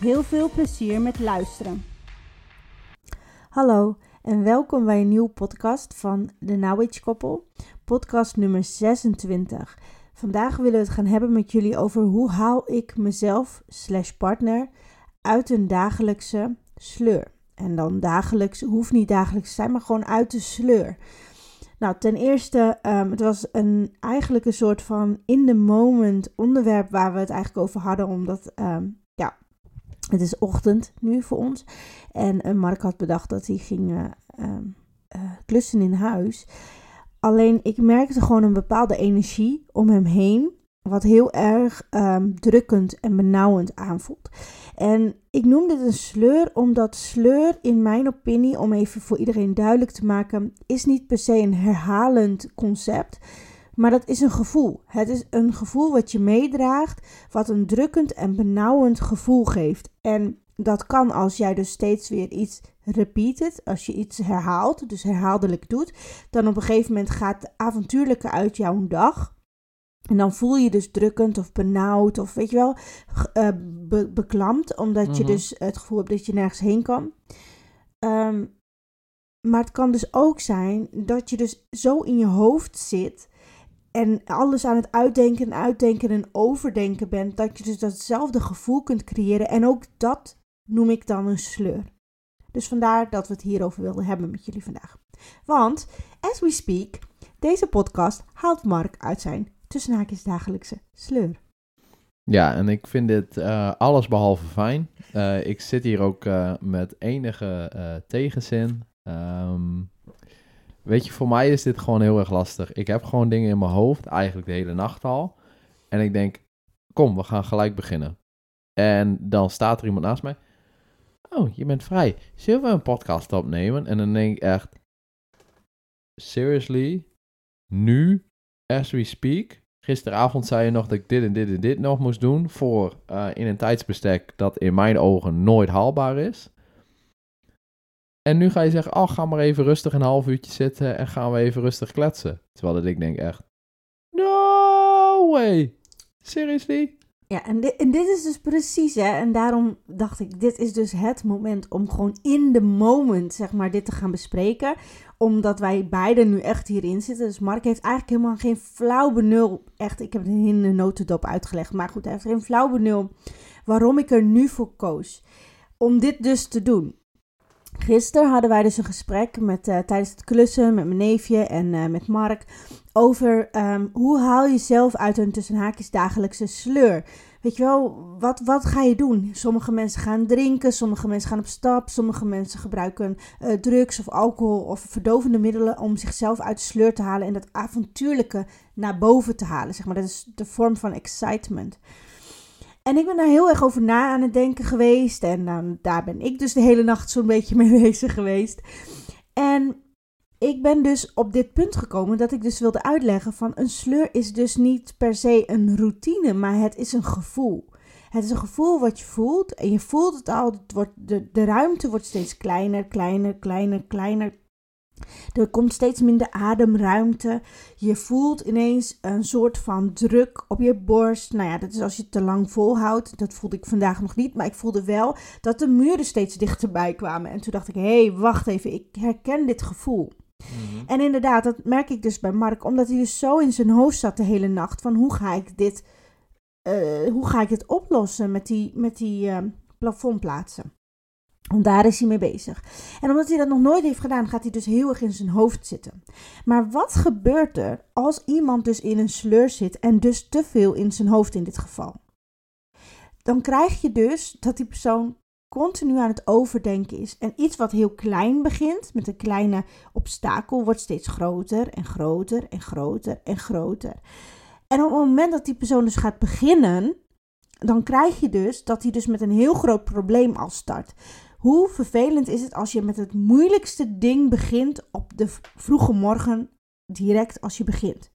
Heel veel plezier met luisteren. Hallo en welkom bij een nieuwe podcast van de Now Age Koppel, podcast nummer 26. Vandaag willen we het gaan hebben met jullie over hoe haal ik mezelf slash partner uit een dagelijkse sleur. En dan dagelijks, hoeft niet dagelijks te zijn, maar gewoon uit de sleur. Nou, ten eerste, um, het was een, eigenlijk een soort van in the moment onderwerp waar we het eigenlijk over hadden, omdat ja, het is ochtend nu voor ons. En uh, Mark had bedacht dat hij ging uh, uh, klussen in huis. Alleen ik merkte gewoon een bepaalde energie om hem heen, wat heel erg um, drukkend en benauwend aanvoelt. En ik noem dit een sleur omdat sleur in mijn opinie, om even voor iedereen duidelijk te maken, is niet per se een herhalend concept. Maar dat is een gevoel. Het is een gevoel wat je meedraagt, wat een drukkend en benauwend gevoel geeft. En dat kan als jij dus steeds weer iets repeated, als je iets herhaalt, dus herhaaldelijk doet, dan op een gegeven moment gaat de avontuurlijke uit jouw dag. En dan voel je dus drukkend of benauwd of weet je wel, uh, be beklamd, omdat je dus het gevoel hebt dat je nergens heen kan. Um, maar het kan dus ook zijn dat je dus zo in je hoofd zit en alles aan het uitdenken en uitdenken en overdenken bent, dat je dus datzelfde gevoel kunt creëren. En ook dat noem ik dan een sleur. Dus vandaar dat we het hierover wilden hebben met jullie vandaag. Want, as we speak, deze podcast haalt Mark uit zijn tussen haakjes dagelijkse sleur. Ja, en ik vind dit uh, alles behalve fijn. Uh, ik zit hier ook uh, met enige tegenzin. Um, weet je, voor mij is dit gewoon heel erg lastig. Ik heb gewoon dingen in mijn hoofd, eigenlijk de hele nacht al. En ik denk, kom, we gaan gelijk beginnen. En dan staat er iemand naast mij. Oh, je bent vrij. Zullen we een podcast opnemen? En dan denk ik echt, seriously? Nu? As we speak? Gisteravond zei je nog dat ik dit en dit en dit nog moest doen voor uh, in een tijdsbestek dat in mijn ogen nooit haalbaar is. En nu ga je zeggen, oh, ga maar even rustig een half uurtje zitten en gaan we even rustig kletsen. Terwijl dat ik denk echt, no way, seriously? Ja, en dit, en dit is dus precies, hè, en daarom dacht ik, dit is dus het moment om gewoon in de moment, zeg maar, dit te gaan bespreken. Omdat wij beiden nu echt hierin zitten. Dus Mark heeft eigenlijk helemaal geen flauw benul, echt, ik heb het in de notendop uitgelegd, maar goed, hij heeft geen flauw benul waarom ik er nu voor koos. Om dit dus te doen. Gisteren hadden wij dus een gesprek met, uh, tijdens het klussen met mijn neefje en uh, met Mark over um, hoe haal je jezelf uit een tussen haakjes dagelijkse sleur. Weet je wel, wat, wat ga je doen? Sommige mensen gaan drinken, sommige mensen gaan op stap, sommige mensen gebruiken uh, drugs of alcohol of verdovende middelen om zichzelf uit de sleur te halen en dat avontuurlijke naar boven te halen. Zeg maar, dat is de vorm van excitement. En ik ben daar heel erg over na aan het denken geweest. En daar ben ik dus de hele nacht zo'n beetje mee bezig geweest. En ik ben dus op dit punt gekomen dat ik dus wilde uitleggen van een sleur is dus niet per se een routine, maar het is een gevoel. Het is een gevoel wat je voelt en je voelt het al. Het wordt, de, de ruimte wordt steeds kleiner, kleiner, kleiner, kleiner. Er komt steeds minder ademruimte. Je voelt ineens een soort van druk op je borst. Nou ja, dat is als je het te lang volhoudt. Dat voelde ik vandaag nog niet. Maar ik voelde wel dat de muren steeds dichterbij kwamen. En toen dacht ik: hé, hey, wacht even. Ik herken dit gevoel. Mhm. En inderdaad, dat merk ik dus bij Mark. Omdat hij dus zo in zijn hoofd zat de hele nacht. Van hoe ga ik dit, uh, hoe ga ik dit oplossen met die, met die uh, plafondplaatsen. Want daar is hij mee bezig. En omdat hij dat nog nooit heeft gedaan, gaat hij dus heel erg in zijn hoofd zitten. Maar wat gebeurt er als iemand dus in een sleur zit en dus te veel in zijn hoofd in dit geval? Dan krijg je dus dat die persoon continu aan het overdenken is. En iets wat heel klein begint, met een kleine obstakel, wordt steeds groter en groter en groter en groter. En op het moment dat die persoon dus gaat beginnen dan krijg je dus dat hij dus met een heel groot probleem al start. Hoe vervelend is het als je met het moeilijkste ding begint op de vroege morgen direct als je begint?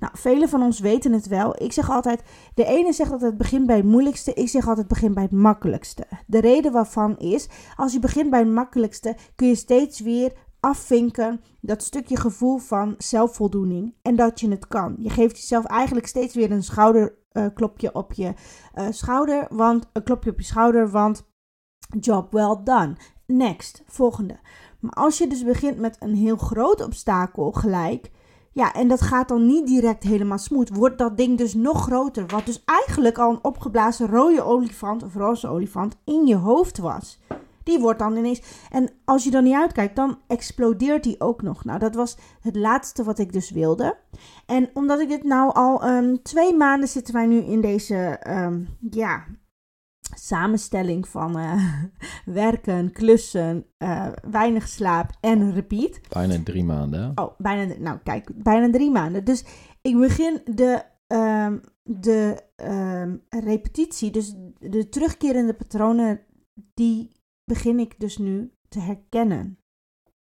Nou, velen van ons weten het wel. Ik zeg altijd, de ene zegt dat het begint bij het moeilijkste, ik zeg altijd het begint bij het makkelijkste. De reden waarvan is, als je begint bij het makkelijkste, kun je steeds weer afvinken dat stukje gevoel van zelfvoldoening en dat je het kan. Je geeft jezelf eigenlijk steeds weer een schouderklopje op je uh, schouder, want een klopje op je schouder, want job well done. Next, volgende. Maar als je dus begint met een heel groot obstakel gelijk, ja, en dat gaat dan niet direct helemaal smooth. Wordt dat ding dus nog groter. Wat dus eigenlijk al een opgeblazen rode olifant of roze olifant in je hoofd was. Die wordt dan ineens. En als je dan niet uitkijkt, dan explodeert die ook nog. Nou, dat was het laatste wat ik dus wilde. En omdat ik dit nou al um, twee maanden zitten wij nu in deze. Um, ja, samenstelling van uh, werken, klussen, uh, weinig slaap en repeat. Bijna drie maanden. Oh, bijna, nou kijk, bijna drie maanden. Dus ik begin de, um, de um, repetitie, dus de terugkerende patronen, die begin ik dus nu te herkennen.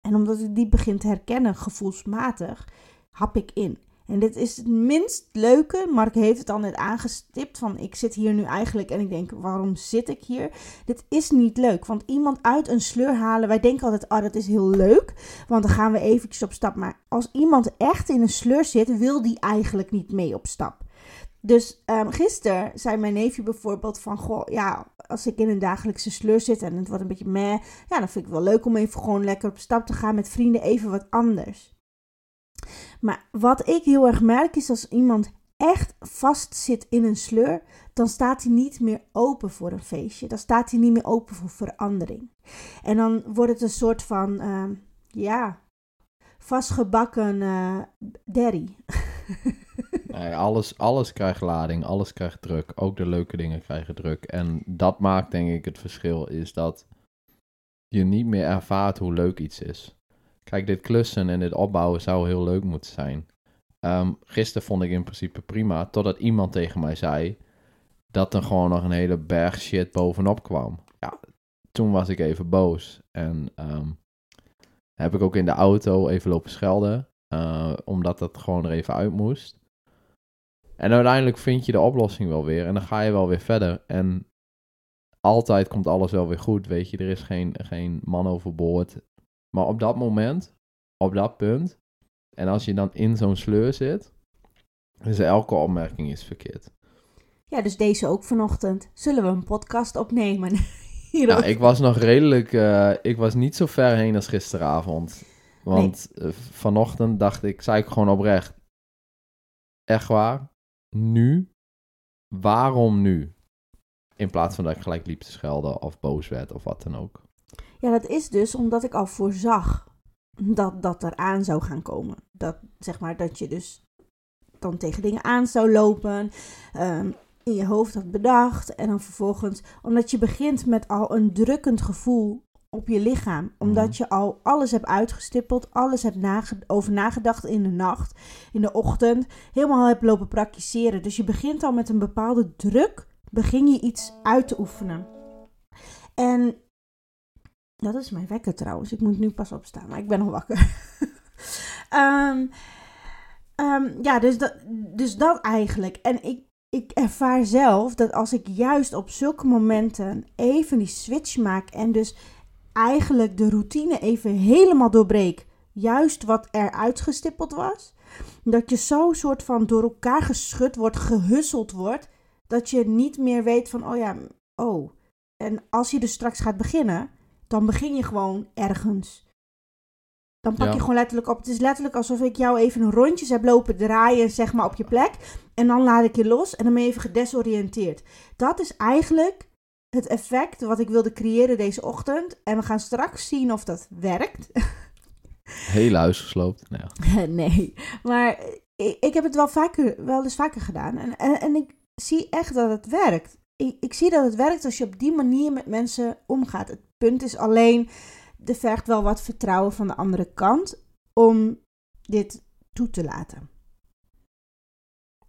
En omdat ik die begin te herkennen, gevoelsmatig, hap ik in. En dit is het minst leuke. Mark heeft het al net aangestipt. Van ik zit hier nu eigenlijk en ik denk, waarom zit ik hier? Dit is niet leuk. Want iemand uit een sleur halen. Wij denken altijd, ah, dat is heel leuk. Want dan gaan we eventjes op stap. Maar als iemand echt in een sleur zit, wil die eigenlijk niet mee op stap. Dus um, gisteren zei mijn neefje bijvoorbeeld van, goh, ja, als ik in een dagelijkse sleur zit en het wordt een beetje meh, ja, dan vind ik het wel leuk om even gewoon lekker op stap te gaan met vrienden, even wat anders. Maar wat ik heel erg merk is als iemand echt vast zit in een sleur, dan staat hij niet meer open voor een feestje. Dan staat hij niet meer open voor verandering. En dan wordt het een soort van, uh, ja, vastgebakken uh, derry. nee, alles, alles krijgt lading, alles krijgt druk. Ook de leuke dingen krijgen druk. En dat maakt denk ik het verschil, is dat je niet meer ervaart hoe leuk iets is. Kijk, dit klussen en dit opbouwen zou heel leuk moeten zijn. Um, gisteren vond ik in principe prima, totdat iemand tegen mij zei dat er gewoon nog een hele berg shit bovenop kwam. Ja, toen was ik even boos. En um, heb ik ook in de auto even lopen schelden, uh, omdat dat gewoon er even uit moest. En uiteindelijk vind je de oplossing wel weer en dan ga je wel weer verder. En altijd komt alles wel weer goed, weet je. Er is geen, geen man overboord. Maar op dat moment, op dat punt, en als je dan in zo'n sleur zit, is elke opmerking is verkeerd. Ja, dus deze ook vanochtend. Zullen we een podcast opnemen? nou, ik was nog redelijk, uh, ik was niet zo ver heen als gisteravond. Want nee. uh, vanochtend dacht ik, zei ik gewoon oprecht, echt waar, nu? Waarom nu? In plaats van dat ik gelijk liep te schelden of boos werd of wat dan ook. Ja, dat is dus omdat ik al voorzag dat dat eraan zou gaan komen. Dat zeg maar dat je dus dan tegen dingen aan zou lopen. Um, in je hoofd had bedacht. En dan vervolgens, omdat je begint met al een drukkend gevoel op je lichaam. Omdat mm. je al alles hebt uitgestippeld, alles hebt nage over nagedacht in de nacht, in de ochtend. Helemaal hebt lopen praktiseren. Dus je begint al met een bepaalde druk, begin je iets uit te oefenen. En dat is mijn wekker trouwens. Ik moet nu pas opstaan, maar ik ben al wakker. um, um, ja, dus dat, dus dat eigenlijk. En ik, ik ervaar zelf dat als ik juist op zulke momenten even die switch maak en dus eigenlijk de routine even helemaal doorbreek, juist wat er uitgestippeld was, dat je zo soort van door elkaar geschud wordt, gehusseld wordt, dat je niet meer weet van, oh ja, oh. En als je dus straks gaat beginnen, dan begin je gewoon ergens. Dan pak ja. je gewoon letterlijk op. Het is letterlijk alsof ik jou even een rondjes heb lopen draaien, zeg maar, op je plek. En dan laat ik je los en dan ben je even gedesoriënteerd. Dat is eigenlijk het effect wat ik wilde creëren deze ochtend. En we gaan straks zien of dat werkt. Heel huis gesloopt. Nou. nee, maar ik, ik, heb het wel, vaker, wel eens vaker gedaan. En, en, en ik zie echt dat het werkt. Ik, ik zie dat het werkt als je op die manier met mensen omgaat. Het punt is alleen, er vergt wel wat vertrouwen van de andere kant om dit toe te laten.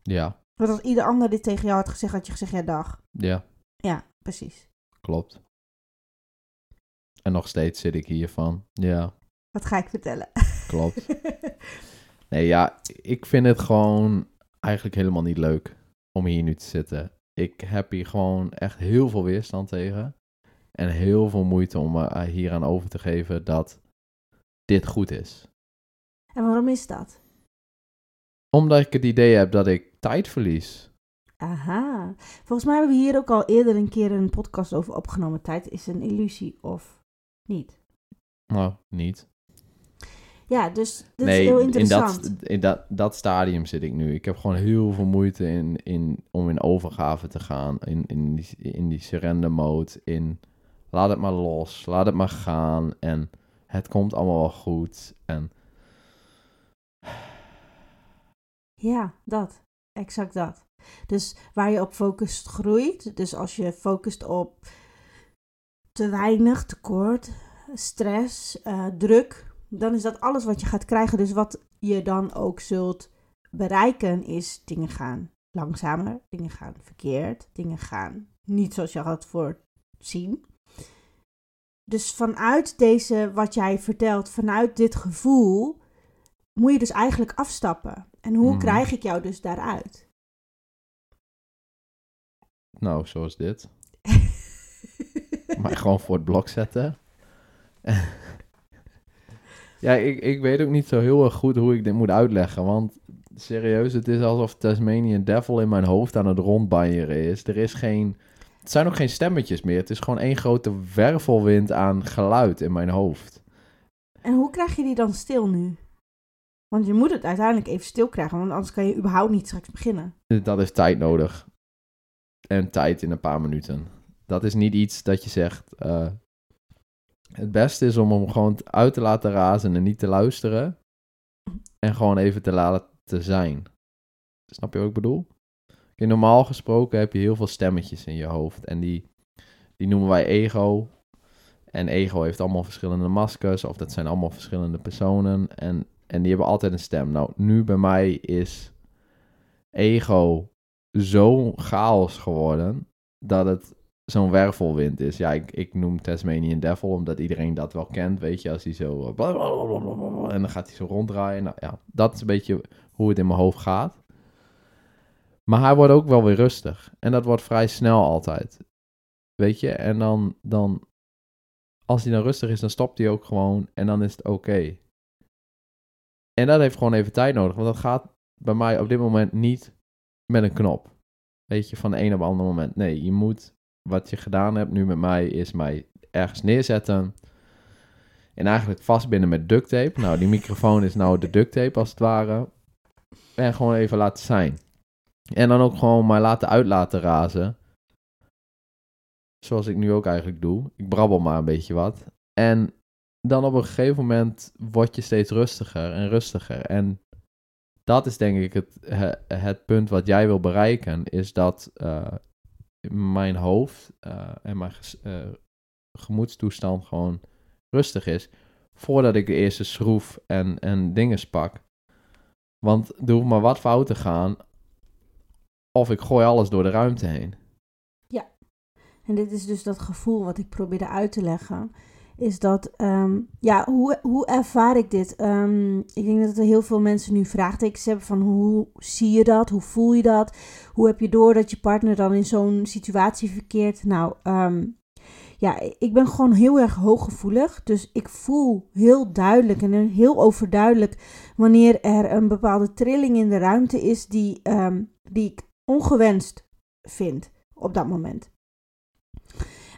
Ja, Want als ieder ander dit tegen jou had gezegd, had je gezegd, ja, dag. Ja, Ja, precies. klopt. En nog steeds zit ik hier van, ja, Wat ga ik vertellen? klopt. Nee, ja, ik vind het gewoon eigenlijk helemaal niet leuk om hier nu te zitten. Ik heb hier gewoon echt heel veel weerstand tegen. En heel veel moeite om me hier aan over te geven dat dit goed is. en waarom is dat? Omdat ik het idee heb dat ik tijd verlies. Aha. Volgens mij hebben we hier ook al eerder een keer een podcast over opgenomen. Tijd is een illusie of niet. Nou, niet. Ja, dus dat nee, is heel in, interessant. dat, in dat, dat stadium zit ik nu. Ik heb gewoon heel veel moeite in, in, om in overgave te gaan. In, in die, in die surrender mode. In laat het maar los. Laat het maar gaan. En het komt allemaal wel goed. En Ja, dat. Exact dat. Dus waar je op focust groeit. Dus als je focust op te weinig, tekort, stress, eh, druk, dan is dat alles wat je gaat krijgen. Dus wat je dan ook zult bereiken is dingen gaan langzamer, dingen gaan verkeerd, dingen gaan niet zoals je had voorzien. Dus vanuit deze, wat jij vertelt, vanuit dit gevoel, moet je dus eigenlijk afstappen. En hoe Mhm. krijg ik jou dus daaruit? nou, zoals dit. Maar gewoon voor het blok zetten. ja, ik, ik weet ook niet zo heel erg goed hoe ik dit moet uitleggen. Want serieus, het is alsof Tasmanian Devil in mijn hoofd aan het rondbanjeren is. Er is geen... Het zijn ook geen stemmetjes meer. Het is gewoon één grote wervelwind aan geluid in mijn hoofd. En hoe krijg je die dan stil nu? Want je moet het uiteindelijk even stil krijgen, want anders kan je überhaupt niet straks beginnen. Dat is tijd nodig. En tijd in een paar minuten. Dat is niet iets dat je zegt. eh, het beste is om hem gewoon uit te laten razen en niet te luisteren. En gewoon even te laten zijn. Snap je wat ik bedoel? Normaal gesproken heb je heel veel stemmetjes in je hoofd. En die, die noemen wij ego. En ego heeft allemaal verschillende maskers. Of dat zijn allemaal verschillende personen. En, en die hebben altijd een stem. Nou, nu bij mij is ego zo chaos geworden dat het zo'n wervelwind is. Ja, ik, ik noem Tasmanian Devil omdat iedereen dat wel kent, weet je, als hij zo eh, en dan gaat hij zo ronddraaien. Nou ja, dat is een beetje hoe het in mijn hoofd gaat. Maar hij wordt ook wel weer rustig en dat wordt vrij snel altijd. Weet je, en dan, dan als hij dan rustig is, dan stopt hij ook gewoon en dan is het oké. En dat heeft gewoon even tijd nodig, want dat gaat bij mij op dit moment niet met een knop. Weet je, van de een op het andere moment. Nee, je moet, wat je gedaan hebt nu met mij, is mij ergens neerzetten. En eigenlijk vastbinden met duct tape. Nou, die microfoon is nou de duct tape als het ware. En gewoon even laten zijn. En dan ook gewoon mij laten uit laten razen. Zoals ik nu ook eigenlijk doe. Ik brabbel maar een beetje wat. En dan op een gegeven moment word je steeds rustiger en rustiger. En dat is denk ik het, he- het punt wat jij wil bereiken. Is dat eh, mijn hoofd eh, en mijn eh, gemoedstoestand gewoon rustig is. Voordat ik de eerste schroef en, en dingen pak. Want er hoeft maar wat fout te gaan. Of ik gooi alles door de ruimte heen. En dit is dus dat gevoel wat ik probeerde uit te leggen. Is dat, ehm, ja, hoe, hoe ervaar ik dit? Ehm, ik denk dat er heel veel mensen nu vraagtekens hebben van hoe zie je dat? Hoe voel je dat? Hoe heb je door dat je partner dan in zo'n situatie verkeert? Nou, ehm, ja, ik ben gewoon heel erg hooggevoelig. Dus ik voel heel duidelijk en heel overduidelijk wanneer er een bepaalde trilling in de ruimte is die, die ik ongewenst vind op dat moment.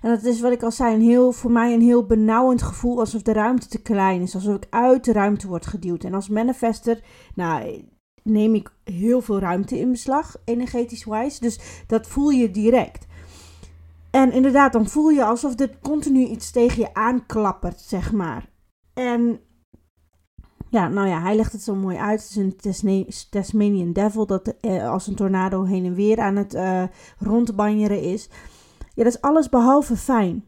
En dat is wat ik al zei, een heel, voor mij een heel benauwend gevoel alsof de ruimte te klein is. Alsof ik uit de ruimte word geduwd. En als manifester, nou, neem ik heel veel ruimte in beslag, energetisch wise. Dus dat voel je direct. En inderdaad, dan voel je alsof er continu iets tegen je aanklappert, zeg maar. En ja, nou ja, hij legt het zo mooi uit. Het is een Tasmanian Devil dat eh, als een tornado heen en weer aan het eh, rondbanjeren is. Ja, dat is alles behalve fijn.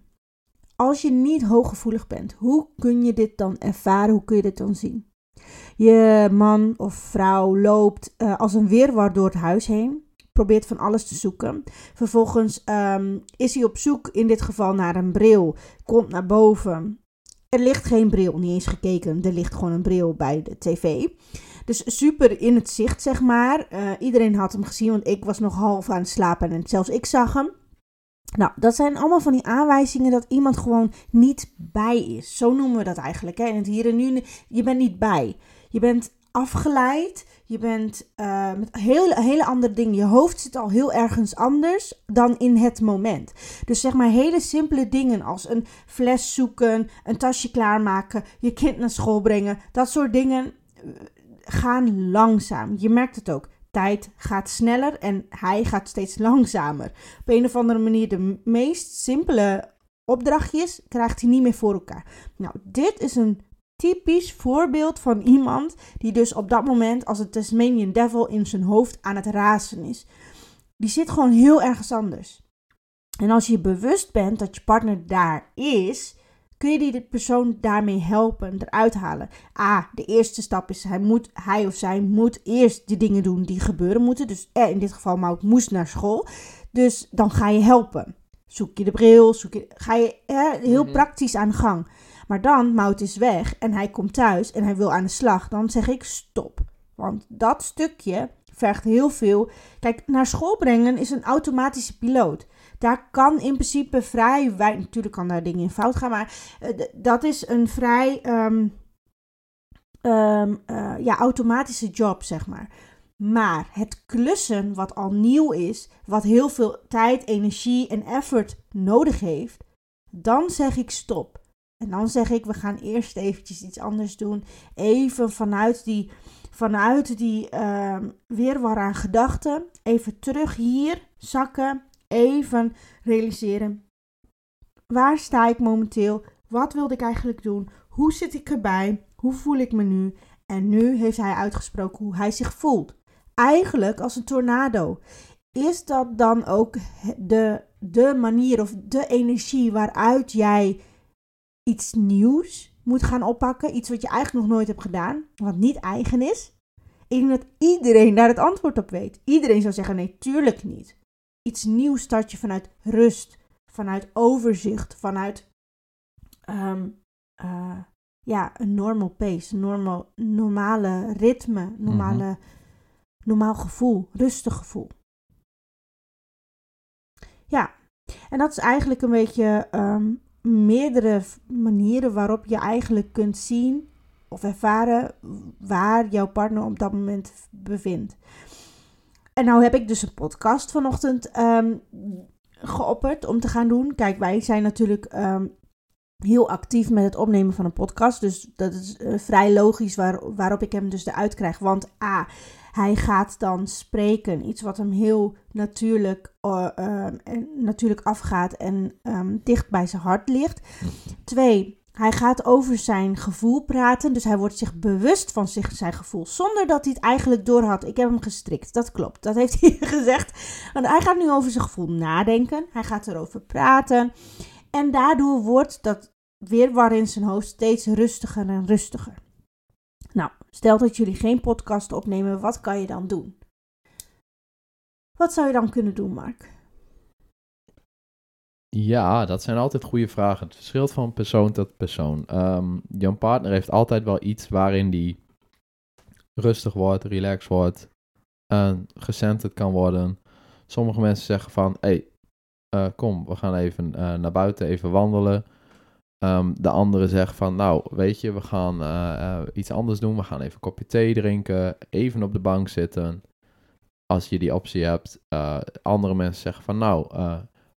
Als je niet hooggevoelig bent, hoe kun je dit dan ervaren? Hoe kun je dit dan zien? Je man of vrouw loopt eh, als een weerwar door het huis heen. probeert van alles te zoeken. Vervolgens ehm, is hij op zoek, in dit geval naar een bril. Komt naar boven. Er ligt geen bril, niet eens gekeken. Er ligt gewoon een bril bij de tv. Dus super in het zicht, zeg maar. Uh, iedereen had hem gezien, want ik was nog half aan het slapen en zelfs ik zag hem. Nou, dat zijn allemaal van die aanwijzingen dat iemand gewoon niet bij is. Zo noemen we dat eigenlijk. Hè? In het hier en nu, je bent niet bij. Je bent afgeleid. Je bent uh, met hele, hele andere dingen. Je hoofd zit al heel ergens anders dan in het moment. Dus zeg maar hele simpele dingen als een fles zoeken, een tasje klaarmaken, je kind naar school brengen. Dat soort dingen eh, gaan langzaam. Je merkt het ook. Tijd gaat sneller en hij gaat steeds langzamer. Op een of andere manier de meest simpele opdrachtjes krijgt hij niet meer voor elkaar. Nou, dit is een typisch voorbeeld van iemand die dus op dat moment als een Tasmanian Devil in zijn hoofd aan het razen is. Die zit gewoon heel ergens anders. En als je bewust bent dat je partner daar is, kun je die persoon daarmee helpen, eruit halen. A, de eerste stap is, hij, moet, hij of zij moet eerst de dingen doen die gebeuren moeten. Dus eh, in dit geval, Mout moest naar school. Dus dan ga je helpen. Zoek je de bril, zoek je, ga je eh, heel mhm. praktisch aan de gang. Maar dan, Mout is weg en hij komt thuis en hij wil aan de slag. Dan zeg ik stop. Want dat stukje vergt heel veel. Kijk, naar school brengen is een automatische piloot. Daar kan in principe vrij Natuurlijk kan daar dingen in fout gaan, maar uh, dat is een vrij um, um, uh, ja, automatische job, zeg maar. Maar het klussen, wat al nieuw is, wat heel veel tijd, energie en effort nodig heeft, dan zeg ik stop. En dan zeg ik, we gaan eerst eventjes iets anders doen. Even vanuit die, vanuit die uh, weerwar aan gedachten, even terug hier zakken. Even realiseren, waar sta ik momenteel? Wat wilde ik eigenlijk doen? Hoe zit ik erbij? Hoe voel ik me nu? En nu heeft hij uitgesproken hoe hij zich voelt. Eigenlijk als een tornado. Is dat dan ook de, de manier of de energie waaruit jij iets nieuws moet gaan oppakken. Iets wat je eigenlijk nog nooit hebt gedaan, wat niet eigen is. Ik denk dat iedereen daar het antwoord op weet. Iedereen zou zeggen: nee, tuurlijk niet. Iets nieuws start je vanuit rust, vanuit overzicht, vanuit um, uh, ja, een normal pace, normal, normale ritme, normale, mm normaal gevoel, rustig gevoel. Ja, en dat is eigenlijk een beetje um, meerdere manieren waarop je eigenlijk kunt zien of ervaren waar jouw partner op dat moment bevindt. En nou heb ik dus een podcast vanochtend um, geopperd om te gaan doen. Kijk, wij zijn natuurlijk um, heel actief met het opnemen van een podcast. Dus dat is uh, vrij logisch waar, waarop ik hem dus eruit krijg. Want A, hij gaat dan spreken. Iets wat hem heel natuurlijk, uh, uh, natuurlijk afgaat en um, dicht bij zijn hart ligt. Twee, hij gaat over zijn gevoel praten. Dus hij wordt zich bewust van zich, zijn gevoel. Zonder dat hij het eigenlijk doorhad. Ik heb hem gestrikt. Dat klopt. Dat heeft hij gezegd. Want hij gaat nu over zijn gevoel nadenken. Hij gaat erover praten. En daardoor wordt dat weer in zijn hoofd steeds rustiger en rustiger. Nou, stel dat jullie geen podcast opnemen, wat kan je dan doen? Wat zou je dan kunnen doen, Mark? Ja, dat zijn altijd goede vragen. Het verschilt van persoon tot persoon. Um, jouw partner heeft altijd wel iets waarin die rustig wordt, relaxed wordt en gecenterd kan worden. Sommige mensen zeggen van, hey, uh, kom, we gaan even uh, naar buiten, even wandelen. Um, de andere zegt van, nou, weet je, we gaan uh, iets anders doen. We gaan even een kopje thee drinken, even op de bank zitten. Als je die optie hebt. andere mensen zeggen van, nou,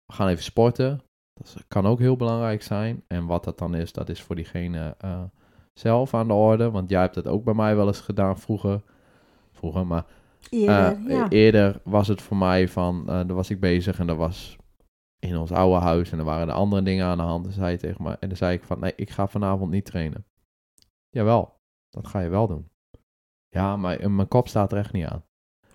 we gaan even sporten. Dat kan ook heel belangrijk zijn. En wat dat dan is, dat is voor diegene zelf aan de orde. Want jij hebt het ook bij mij wel eens gedaan vroeger. Vroeger, maar eerder, ja. eerder was het voor mij van, daar was ik bezig en dat was in ons oude huis. En er waren er andere dingen aan de hand. En zei tegen me, en dan zei ik van, nee, ik ga vanavond niet trainen. Jawel, dat ga je wel doen. Ja, maar mijn kop staat er echt niet aan.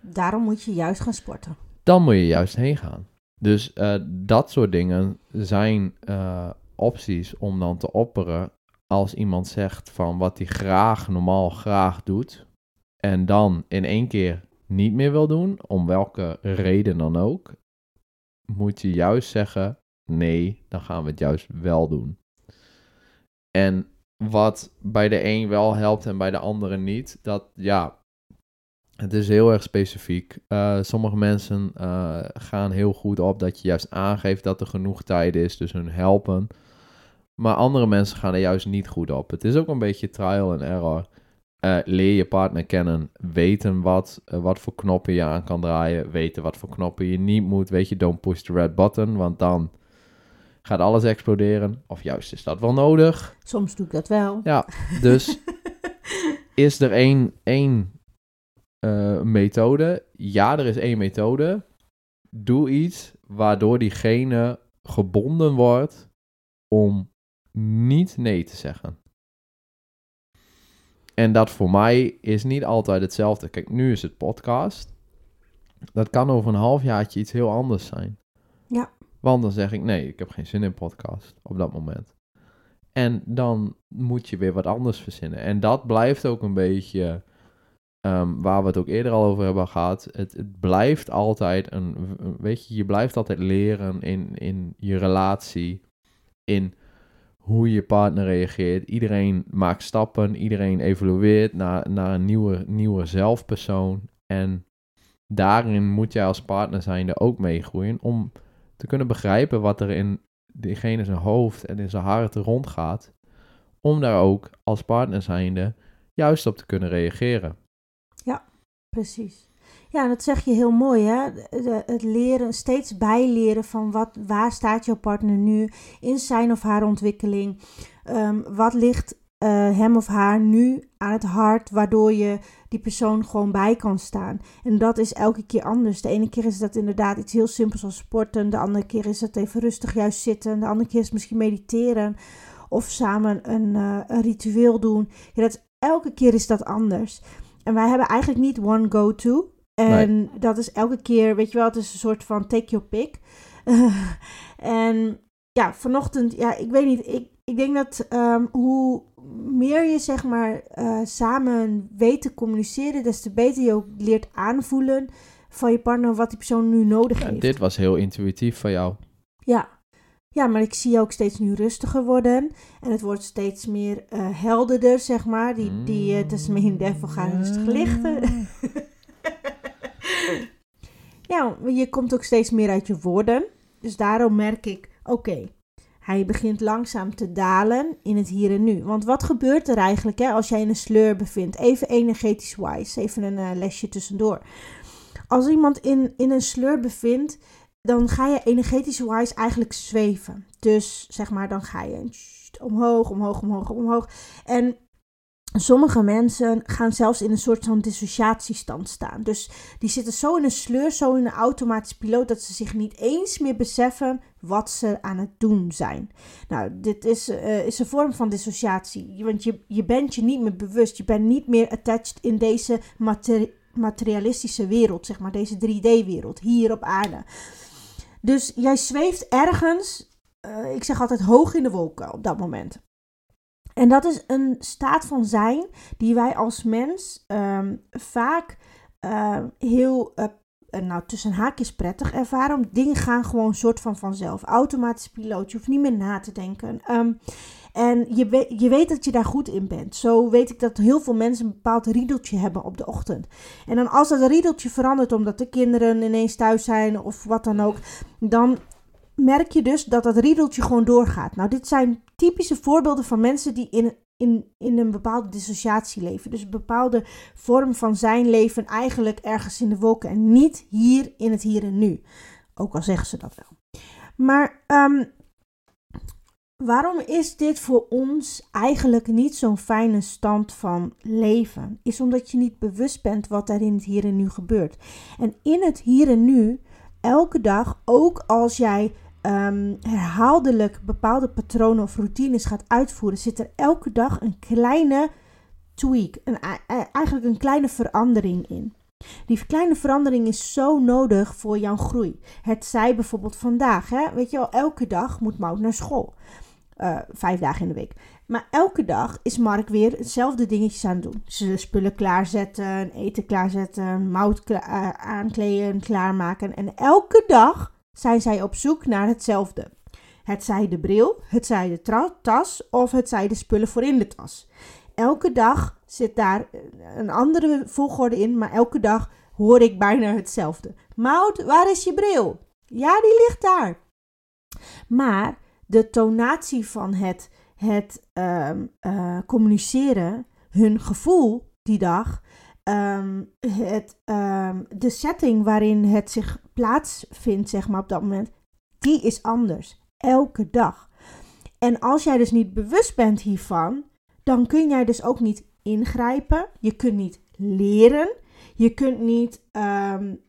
Daarom moet je juist gaan sporten. Dan moet je juist heen gaan. Dus uh, dat soort dingen zijn uh, opties om dan te opperen als iemand zegt van wat hij graag, normaal graag doet. En dan in één keer niet meer wil doen, om welke reden dan ook, moet je juist zeggen: nee, dan gaan we het juist wel doen. En wat bij de een wel helpt en bij de andere niet, dat ja, het is heel erg specifiek. Uh, sommige mensen uh, gaan heel goed op dat je juist aangeeft dat er genoeg tijd is, dus hun helpen. Maar andere mensen gaan er juist niet goed op. Het is ook een beetje trial and error. Uh, leer je partner kennen, weten wat, wat voor knoppen je aan kan draaien, weten wat voor knoppen je niet moet. Weet je, don't push the red button, want dan gaat alles exploderen. Of juist is dat wel nodig. Soms doe ik dat wel. Ja, dus is er één, één uh, methode? Ja, er is één methode. Doe iets waardoor diegene gebonden wordt om niet nee te zeggen. En dat voor mij is niet altijd hetzelfde. Kijk, nu is het podcast. Dat kan over een halfjaartje iets heel anders zijn. Ja. Want dan zeg ik, nee, ik heb geen zin in podcast op dat moment. En dan moet je weer wat anders verzinnen. En dat blijft ook een beetje um, waar we het ook eerder al over hebben gehad. Het, het blijft altijd een, weet je, je blijft altijd leren in, in je relatie, in hoe je partner reageert. Iedereen maakt stappen, iedereen evolueert naar, naar een nieuwe, nieuwe zelfpersoon. En daarin moet jij als partner zijnde ook meegroeien om te kunnen begrijpen wat er in diegene zijn hoofd en in zijn hart rondgaat. Om daar ook als partner zijnde juist op te kunnen reageren. Ja, precies. Ja, dat zeg je heel mooi, hè? het leren, steeds bijleren van wat, waar staat jouw partner nu in zijn of haar ontwikkeling. Um, wat ligt uh, hem of haar nu aan het hart, waardoor je die persoon gewoon bij kan staan. En dat is elke keer anders. De ene keer is dat inderdaad iets heel simpels als sporten, de andere keer is het even rustig juist zitten, de andere keer is het misschien mediteren of samen een, uh, een ritueel doen. Ja, dat, elke keer is dat anders. En wij hebben eigenlijk niet one go-to. En dat is elke keer, weet je wel, het is een soort van take your pick. en ja, vanochtend, ja, ik weet niet, ik, ik denk dat um, hoe meer je zeg maar uh, samen weet te communiceren, des te beter je ook leert aanvoelen van je partner wat die persoon nu nodig ja, heeft. Dit was heel intuïtief van jou. Ja. Ja, maar ik zie je ook steeds nu rustiger worden. En het wordt steeds meer uh, helderder, zeg maar. Die, die uh, Tasmanian Devil gaat rustig lichten. ja, je komt ook steeds meer uit je woorden. Dus daarom merk ik, oké, hij begint langzaam te dalen in het hier en nu. Want wat gebeurt er eigenlijk hè, als jij in een sleur bevindt? Even energetisch wise, even een uh, lesje tussendoor. Als iemand in, in een sleur bevindt, dan ga je energetisch wise eigenlijk zweven. Dus zeg maar, dan ga je omhoog, omhoog, omhoog, omhoog. En Sommige mensen gaan zelfs in een soort van dissociatiestand staan. Dus die zitten zo in een sleur, zo in een automatische piloot, dat ze zich niet eens meer beseffen wat ze aan het doen zijn. Nou, dit is, uh, is een vorm van dissociatie. Want je, je bent je niet meer bewust. Je bent niet meer attached in deze materialistische wereld, zeg maar, deze 3D-wereld, hier op aarde. Dus jij zweeft ergens, uh, ik zeg altijd hoog in de wolken op dat moment. En dat is een staat van zijn die wij als mens um, vaak uh, heel, uh, nou tussen haakjes prettig ervaren. Dingen gaan gewoon soort van vanzelf. Automatisch piloot, je hoeft niet meer na te denken. Um, en je, we, je weet dat je daar goed in bent. Zo weet ik dat heel veel mensen een bepaald riedeltje hebben op de ochtend. En dan als dat riedeltje verandert omdat de kinderen ineens thuis zijn of wat dan ook, dan merk je dus dat dat riedeltje gewoon doorgaat. Nou, dit zijn typische voorbeelden van mensen die in, in, in een bepaalde dissociatie leven. Dus een bepaalde vorm van zijn leven eigenlijk ergens in de wolken en niet hier in het hier en nu. Ook al zeggen ze dat wel. Maar um, waarom is dit voor ons eigenlijk niet zo'n fijne stand van leven? Is omdat je niet bewust bent wat er in het hier en nu gebeurt. En in het hier en nu, elke dag, ook als jij um, herhaaldelijk bepaalde patronen of routines gaat uitvoeren, zit er elke dag een kleine tweak, een, eigenlijk een kleine verandering in. Die kleine verandering is zo nodig voor jouw groei. Het zij bijvoorbeeld vandaag, hè? weet je wel, elke dag moet Mout naar school. eh, vijf dagen in de week. Maar elke dag is Mark weer hetzelfde dingetjes aan het doen. Ze spullen klaarzetten, eten klaarzetten, mout uh, aankleden, klaarmaken. En elke dag zijn zij op zoek naar hetzelfde. Het zij de bril, het zij de tas of het zij de spullen voor in de tas. Elke dag zit daar een andere volgorde in, maar elke dag hoor ik bijna hetzelfde. Mout, waar is je bril? Ja, die ligt daar. Maar de tonatie van het, het um, uh, communiceren, hun gevoel die dag, um, het, um, de setting waarin het zich plaatsvindt, zeg maar op dat moment, die is anders. Elke dag. En als jij dus niet bewust bent hiervan, dan kun jij dus ook niet ingrijpen. Je kunt niet leren. Je kunt niet um,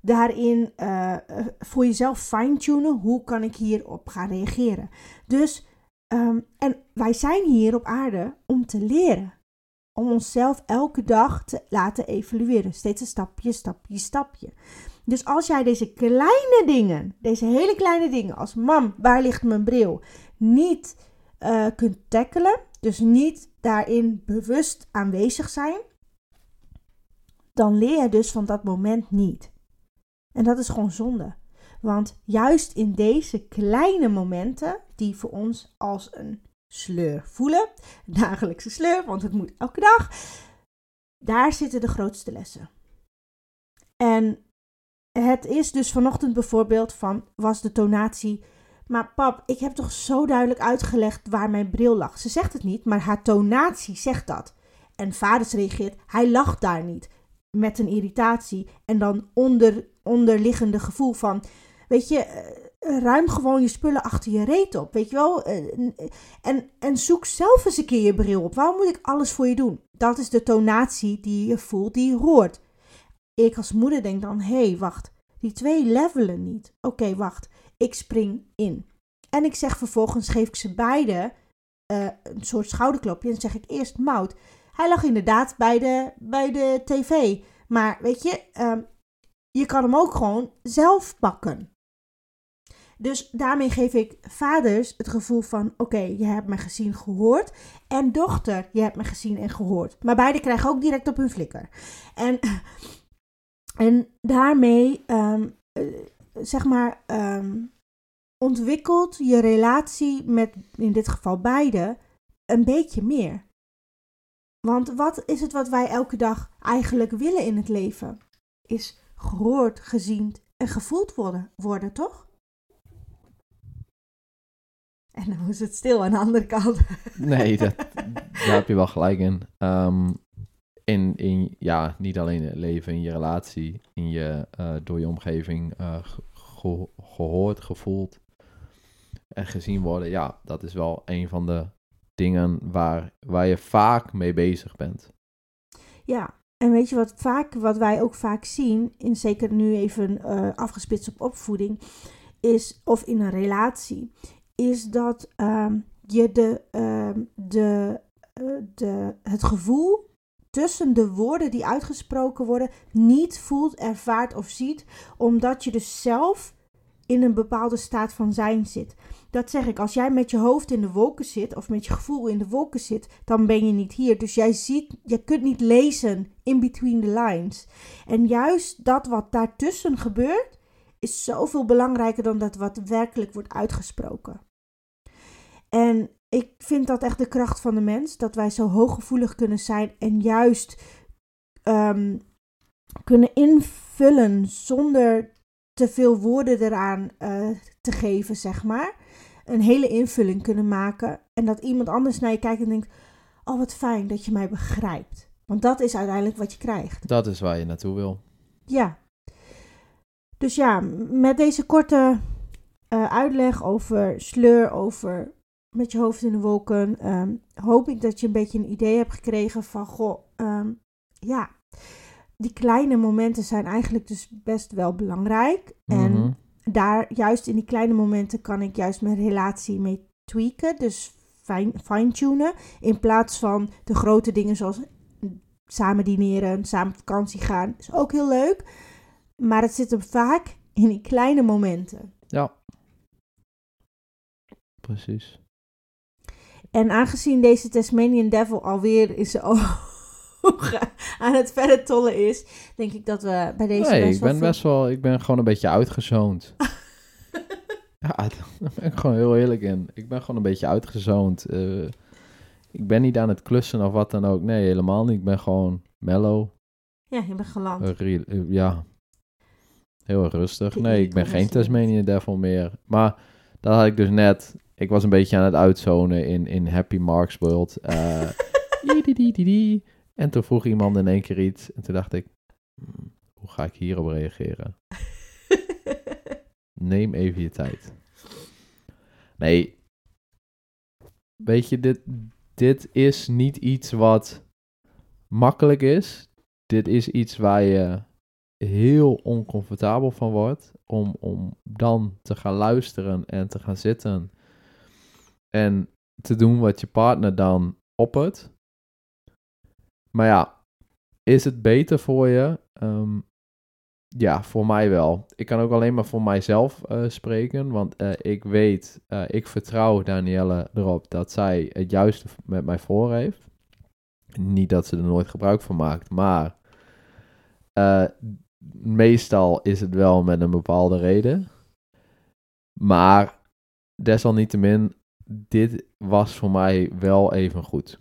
daarin uh, voor jezelf fine-tunen. Hoe kan ik hierop gaan reageren? Dus, en wij zijn hier op aarde om te leren. Om onszelf elke dag te laten evalueren. Steeds een stapje, stapje, stapje. Dus als jij deze kleine dingen, deze hele kleine dingen, als mam, waar ligt mijn bril, niet uh, kunt tackelen, dus niet daarin bewust aanwezig zijn, dan leer je dus van dat moment niet. En dat is gewoon zonde. Want juist in deze kleine momenten, die voor ons als een sleur voelen, dagelijkse sleur, want het moet elke dag, daar zitten de grootste lessen. En het is dus vanochtend bijvoorbeeld van, was de tonatie, maar pap, ik heb toch zo duidelijk uitgelegd waar mijn bril lag. Ze zegt het niet, maar haar tonatie zegt dat. En vaders reageert, hij lacht daar niet met een irritatie en dan onder, onderliggende gevoel van, weet je, eh, ruim gewoon je spullen achter je reet op, weet je wel? Eh, en, en zoek zelf eens een keer je bril op. Waarom moet ik alles voor je doen? Dat is de tonatie die je voelt, die je hoort. Ik als moeder denk dan, hé, hey, wacht, die twee levelen niet. Oké, wacht, ik spring in. En ik zeg vervolgens, geef ik ze beide uh, een soort schouderklopje en zeg ik eerst Mout. Hij lag inderdaad bij de, bij de tv. Maar weet je, um, je kan hem ook gewoon zelf pakken. Dus daarmee geef ik vaders het gevoel van: oké, je hebt me gezien, gehoord. En dochter, je hebt me gezien en gehoord. Maar beide krijgen ook direct op hun flikker. En, en daarmee, um, zeg maar, um, ontwikkelt je relatie met in dit geval beide een beetje meer. Want wat is het wat wij elke dag eigenlijk willen in het leven? Is gehoord, gezien en gevoeld worden, worden toch? En dan is het stil aan de andere kant. Nee, dat, daar heb je wel gelijk in. Um, in, in. Ja, niet alleen het leven, in je relatie, in je, uh, door je omgeving uh, ge gehoord, gevoeld en gezien worden. Ja, dat is wel een van de dingen waar, waar je vaak mee bezig bent. Ja, en weet je wat, vaak, wat wij ook vaak zien, in zeker nu even uh, afgespitst op opvoeding, is, of in een relatie, is dat um, je de, uh, de, uh, de, het gevoel tussen de woorden die uitgesproken worden niet voelt, ervaart of ziet, omdat je dus zelf in een bepaalde staat van zijn zit. Dat zeg ik, als jij met je hoofd in de wolken zit of met je gevoel in de wolken zit, dan ben je niet hier. Dus jij ziet, je kunt niet lezen in between the lines. En juist dat wat daartussen gebeurt, is zoveel belangrijker dan dat wat werkelijk wordt uitgesproken. En ik vind dat echt de kracht van de mens, dat wij zo hooggevoelig kunnen zijn en juist um, kunnen invullen zonder te veel woorden eraan uh, te geven, zeg maar. Een hele invulling kunnen maken. En dat iemand anders naar je kijkt en denkt: Oh, wat fijn dat je mij begrijpt. Want dat is uiteindelijk wat je krijgt. Dat is waar je naartoe wil. Ja. Dus ja, met deze korte uh, uitleg over sleur, over met je hoofd in de wolken, um, hoop ik dat je een beetje een idee hebt gekregen van: Goh, um, ja die kleine momenten zijn eigenlijk dus best wel belangrijk. En Mhm. daar, juist in die kleine momenten, kan ik juist mijn relatie mee tweaken. Dus fine- fine-tunen. In plaats van de grote dingen zoals samen dineren, samen op vakantie gaan. Is ook heel leuk. Maar het zit hem vaak in die kleine momenten. Ja. precies. En aangezien deze Tasmanian Devil alweer in zijn ogen aan het verder tollen is, denk ik dat we bij deze Nee, ik ben veel- best wel, ik ben gewoon een beetje uitgezoond. ja, daar ben ik gewoon heel eerlijk in. Ik ben gewoon een beetje uitgezoond. Eh, ik ben niet aan het klussen of wat dan ook. Nee, helemaal niet. Ik ben gewoon mellow. Ja, je bent geland. eh, eh, ja, heel erg rustig. Nee, ik ben geen Tasmanian Devil meer. Maar dat had ik dus net. Ik was een beetje aan het uitzonen in, in Happy Marks World. Eh, en toen vroeg iemand in één keer iets. En toen dacht ik, hmm, hoe ga ik hierop reageren? Neem even je tijd. Nee. Weet je, dit, dit is niet iets wat makkelijk is. Dit is iets waar je heel oncomfortabel van wordt. Om, om dan te gaan luisteren en te gaan zitten. En te doen wat je partner dan oppert. Maar ja, is het beter voor je? Ehm, ja, voor mij wel. Ik kan ook alleen maar voor mijzelf eh, spreken, want eh, ik weet, eh, ik vertrouw Danielle erop dat zij het juiste met mij voor heeft. Niet dat ze er nooit gebruik van maakt, maar meestal is het wel met een bepaalde reden. Maar desalniettemin, dit was voor mij wel even goed.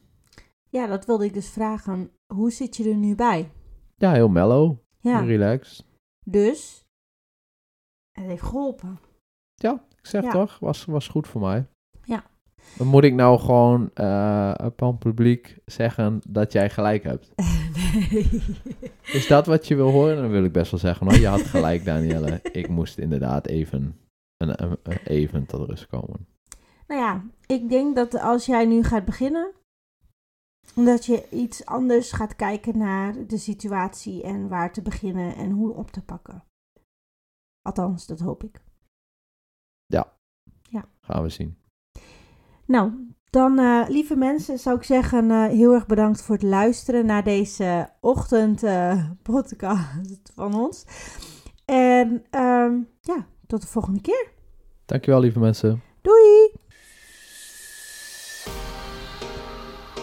ja, dat wilde ik dus vragen. Hoe zit je er nu bij? Ja, heel mellow, Ja, relaxed. dus het heeft geholpen. Ja, ik zeg Ja. toch, was, was goed voor mij. Ja. Dan moet ik nou gewoon eh op een publiek zeggen dat jij gelijk hebt. nee. Is dat wat je wil horen? Dan wil ik best wel zeggen, je had gelijk Danielle. Ik moest inderdaad even, een- even tot rust komen. Nou ja, ik denk dat als jij nu gaat beginnen, dat je iets anders gaat kijken naar de situatie en waar te beginnen en hoe op te pakken. Althans, dat hoop ik. Gaan we zien. Nou, dan eh, lieve mensen zou ik zeggen eh, heel erg bedankt voor het luisteren naar deze ochtend eh, podcast van ons. En ehm, ja, tot de volgende keer. Dankjewel lieve mensen. Doei!